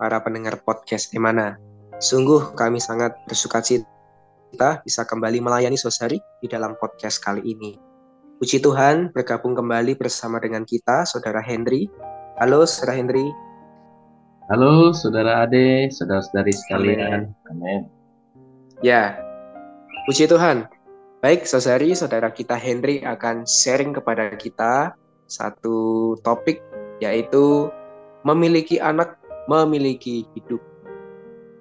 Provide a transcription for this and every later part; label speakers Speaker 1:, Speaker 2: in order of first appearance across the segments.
Speaker 1: para pendengar podcast Emana. Sungguh kami sangat bersuka cita bisa kembali melayani saudari di dalam podcast kali ini. Puji Tuhan bergabung kembali bersama dengan kita, Saudara Henry. Halo, Saudara Henry.
Speaker 2: Halo, Saudara Ade, Saudara-saudari sekalian. Amin.
Speaker 1: Ya, puji Tuhan. Baik, saudari, saudara kita Henry akan sharing kepada kita satu topik yaitu memiliki anak memiliki hidup.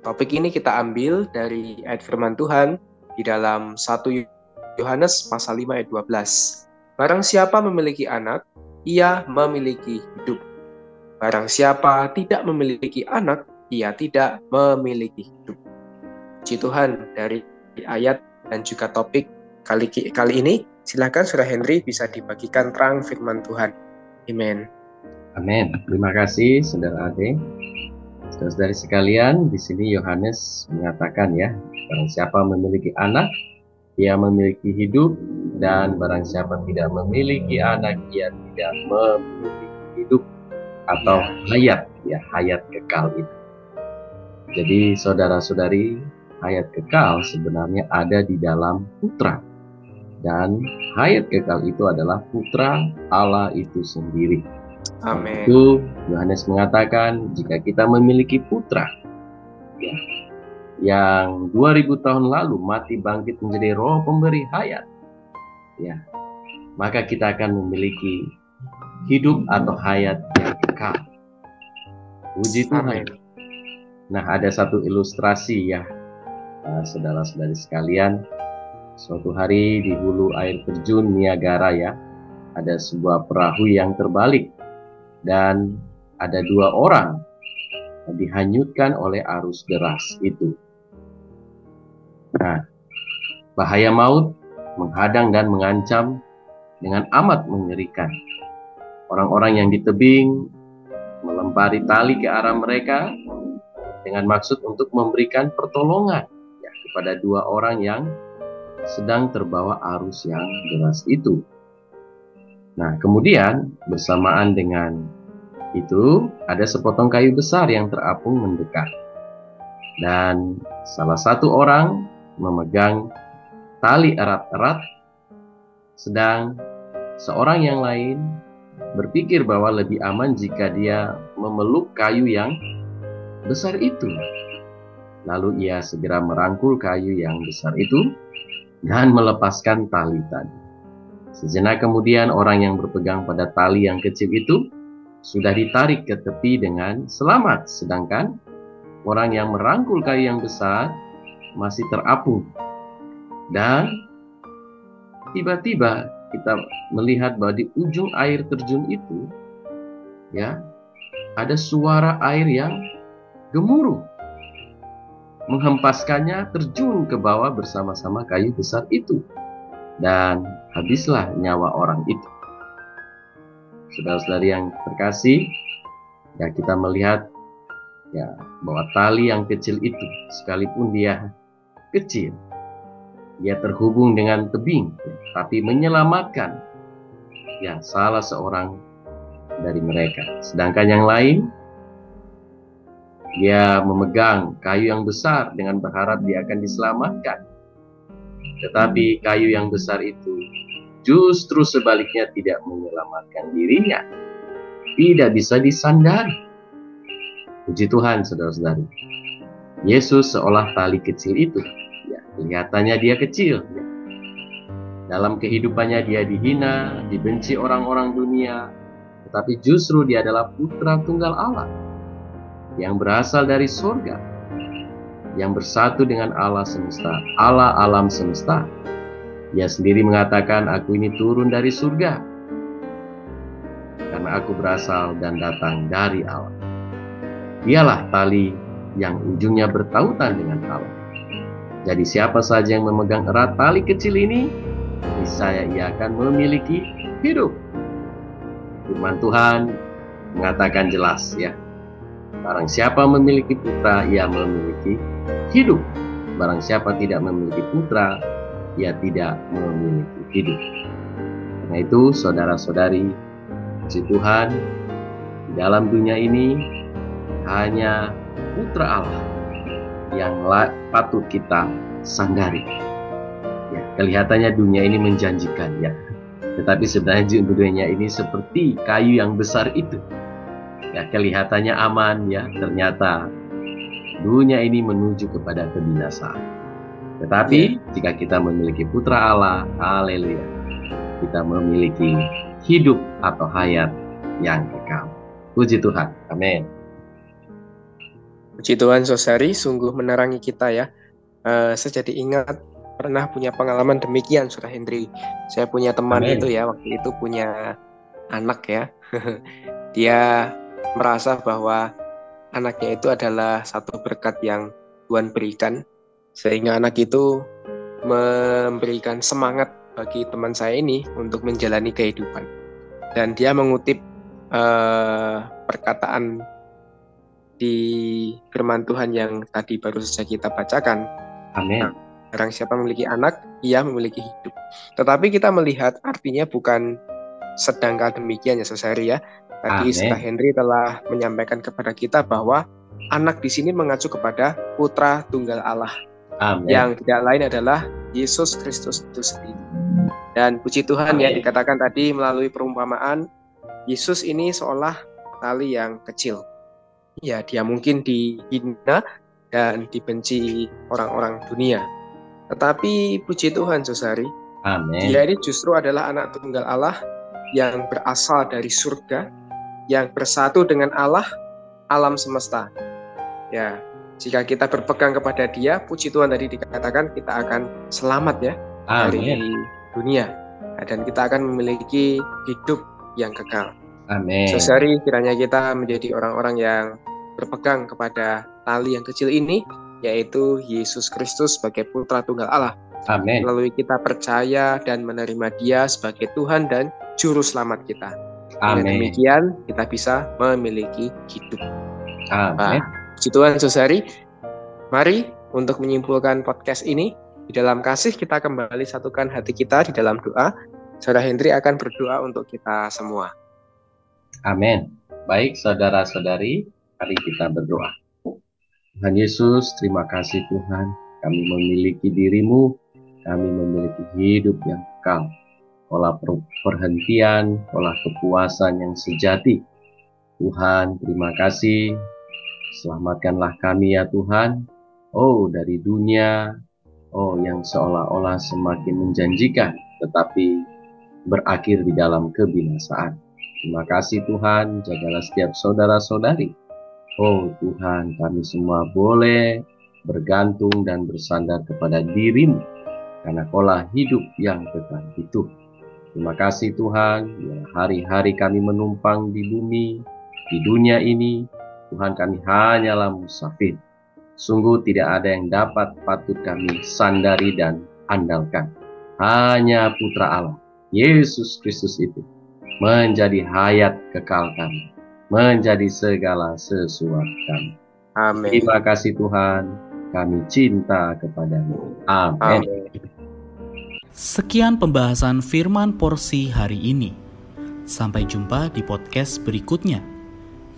Speaker 1: Topik ini kita ambil dari ayat firman Tuhan di dalam 1 Yohanes pasal 5 ayat 12. Barang siapa memiliki anak, ia memiliki hidup. Barang siapa tidak memiliki anak, ia tidak memiliki hidup. Puji Tuhan dari ayat dan juga topik kali kali ini. Silakan Surah Henry bisa dibagikan terang firman Tuhan. Amin.
Speaker 2: Amin. Terima kasih Saudara Ade. Saudara-saudari sekalian, di sini Yohanes mengatakan ya, barang siapa memiliki anak, ia memiliki hidup, dan barang siapa tidak memiliki anak, ia tidak memiliki hidup atau hayat, ya hayat kekal itu. Jadi saudara-saudari, hayat kekal sebenarnya ada di dalam putra. Dan hayat kekal itu adalah putra Allah itu sendiri.
Speaker 1: Amin.
Speaker 2: Itu Yohanes mengatakan jika kita memiliki putra ya, yang 2000 tahun lalu mati bangkit menjadi roh pemberi hayat, ya, maka kita akan memiliki hidup atau hayat yang kekal. Puji Tuhan. Nah, ada satu ilustrasi ya, uh, saudara-saudari sekalian. Suatu hari di hulu air terjun Niagara ya, ada sebuah perahu yang terbalik dan ada dua orang dihanyutkan oleh arus deras itu. Nah, bahaya maut menghadang dan mengancam dengan amat mengerikan. Orang-orang yang di tebing melempari tali ke arah mereka dengan maksud untuk memberikan pertolongan ya, kepada dua orang yang sedang terbawa arus yang deras itu. Nah, kemudian bersamaan dengan itu ada sepotong kayu besar yang terapung mendekat. Dan salah satu orang memegang tali erat-erat sedang seorang yang lain berpikir bahwa lebih aman jika dia memeluk kayu yang besar itu. Lalu ia segera merangkul kayu yang besar itu dan melepaskan tali tadi. Sejenak kemudian orang yang berpegang pada tali yang kecil itu sudah ditarik ke tepi dengan selamat, sedangkan orang yang merangkul kayu yang besar masih terapung. Dan tiba-tiba kita melihat bahwa di ujung air terjun itu ya ada suara air yang gemuruh menghempaskannya terjun ke bawah bersama-sama kayu besar itu dan habislah nyawa orang itu. Saudara-saudari yang terkasih, ya kita melihat ya bahwa tali yang kecil itu sekalipun dia kecil, dia terhubung dengan tebing, tapi menyelamatkan ya salah seorang dari mereka. Sedangkan yang lain dia memegang kayu yang besar dengan berharap dia akan diselamatkan. Tetapi kayu yang besar itu justru sebaliknya tidak menyelamatkan dirinya. Tidak bisa disandari. Puji Tuhan, saudara-saudari. Yesus seolah tali kecil itu. Ya, kelihatannya dia kecil. Ya. Dalam kehidupannya dia dihina, dibenci orang-orang dunia, tetapi justru dia adalah putra tunggal Allah yang berasal dari surga yang bersatu dengan Allah semesta, Allah alam semesta. Ia sendiri mengatakan, aku ini turun dari surga. Karena aku berasal dan datang dari Allah. Dialah tali yang ujungnya bertautan dengan Allah. Jadi siapa saja yang memegang erat tali kecil ini, niscaya ia akan memiliki hidup. Firman Tuhan mengatakan jelas ya. Barang siapa memiliki putra, ia memiliki hidup. Barang siapa tidak memiliki putra, ia tidak memiliki hidup. Karena itu, saudara-saudari, puji Tuhan, di dalam dunia ini hanya putra Allah yang patut kita sanggari. Ya, kelihatannya dunia ini menjanjikan ya. Tetapi sebenarnya dunia ini seperti kayu yang besar itu. Ya, kelihatannya aman ya, ternyata dunia ini menuju kepada kebinasaan. Tetapi ya. jika kita memiliki putra Allah, haleluya, kita memiliki hidup atau hayat yang kekal. Puji Tuhan. Amin.
Speaker 1: Puji Tuhan Sosari, sungguh menerangi kita ya. Uh, saya jadi ingat pernah punya pengalaman demikian, Surah Hendri. Saya punya teman Amen. itu ya, waktu itu punya anak ya. Dia merasa bahwa anaknya itu adalah satu berkat yang Tuhan berikan, sehingga anak itu memberikan semangat bagi teman saya ini untuk menjalani kehidupan. Dan dia mengutip uh, perkataan di firman Tuhan yang tadi baru saja kita bacakan.
Speaker 2: Amin.
Speaker 1: Barang siapa memiliki anak, ia memiliki hidup. Tetapi kita melihat artinya bukan sedangkal demikian ya Sosari ya. Tadi Sudah Henry telah menyampaikan kepada kita bahwa anak di sini mengacu kepada putra tunggal Allah. Amin. Yang tidak lain adalah Yesus Kristus itu sendiri. Dan puji Tuhan ya, Amin. ya dikatakan tadi melalui perumpamaan Yesus ini seolah tali yang kecil ya dia mungkin dihina dan dibenci orang-orang dunia. Tetapi puji Tuhan, Sosari, Amin. dia ini justru adalah anak tunggal Allah yang berasal dari surga, yang bersatu dengan Allah, alam semesta. Ya, jika kita berpegang kepada Dia, puji Tuhan tadi dikatakan kita akan selamat ya Amin. dari dunia dan kita akan memiliki hidup yang kekal.
Speaker 2: Amin.
Speaker 1: Sesari kiranya kita menjadi orang-orang yang berpegang kepada tali yang kecil ini, yaitu Yesus Kristus sebagai Putra Tunggal Allah.
Speaker 2: Amin.
Speaker 1: Melalui kita percaya dan menerima Dia sebagai Tuhan dan Juru Selamat kita.
Speaker 2: Amin.
Speaker 1: Dengan demikian kita bisa memiliki hidup.
Speaker 2: Amin. Nah,
Speaker 1: puji Tuhan, Susari. Mari untuk menyimpulkan podcast ini, di dalam kasih kita kembali satukan hati kita di dalam doa. Saudara Hendri akan berdoa untuk kita semua.
Speaker 2: Amin. Baik saudara-saudari, mari kita berdoa. Tuhan Yesus, terima kasih Tuhan. Kami memiliki dirimu, kami memiliki hidup yang kekal. Olah perhentian, olah kepuasan yang sejati. Tuhan, terima kasih. Selamatkanlah kami ya Tuhan. Oh, dari dunia, oh yang seolah-olah semakin menjanjikan, tetapi berakhir di dalam kebinasaan. Terima kasih Tuhan, jagalah setiap saudara-saudari. Oh Tuhan, kami semua boleh bergantung dan bersandar kepada dirimu, karena kolah hidup yang kekal itu. Terima kasih Tuhan, ya hari-hari kami menumpang di bumi, di dunia ini, Tuhan kami hanyalah musafir. Sungguh tidak ada yang dapat patut kami sandari dan andalkan. Hanya putra Allah, Yesus Kristus itu menjadi hayat kekal kami, menjadi segala sesuatu kami.
Speaker 1: Amin.
Speaker 2: Terima kasih Tuhan, kami cinta kepadamu. Amin.
Speaker 3: Sekian pembahasan firman porsi hari ini. Sampai jumpa di podcast berikutnya.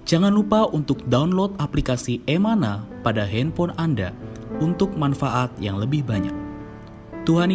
Speaker 3: Jangan lupa untuk download aplikasi Emana pada handphone Anda untuk manfaat yang lebih banyak. Tuhan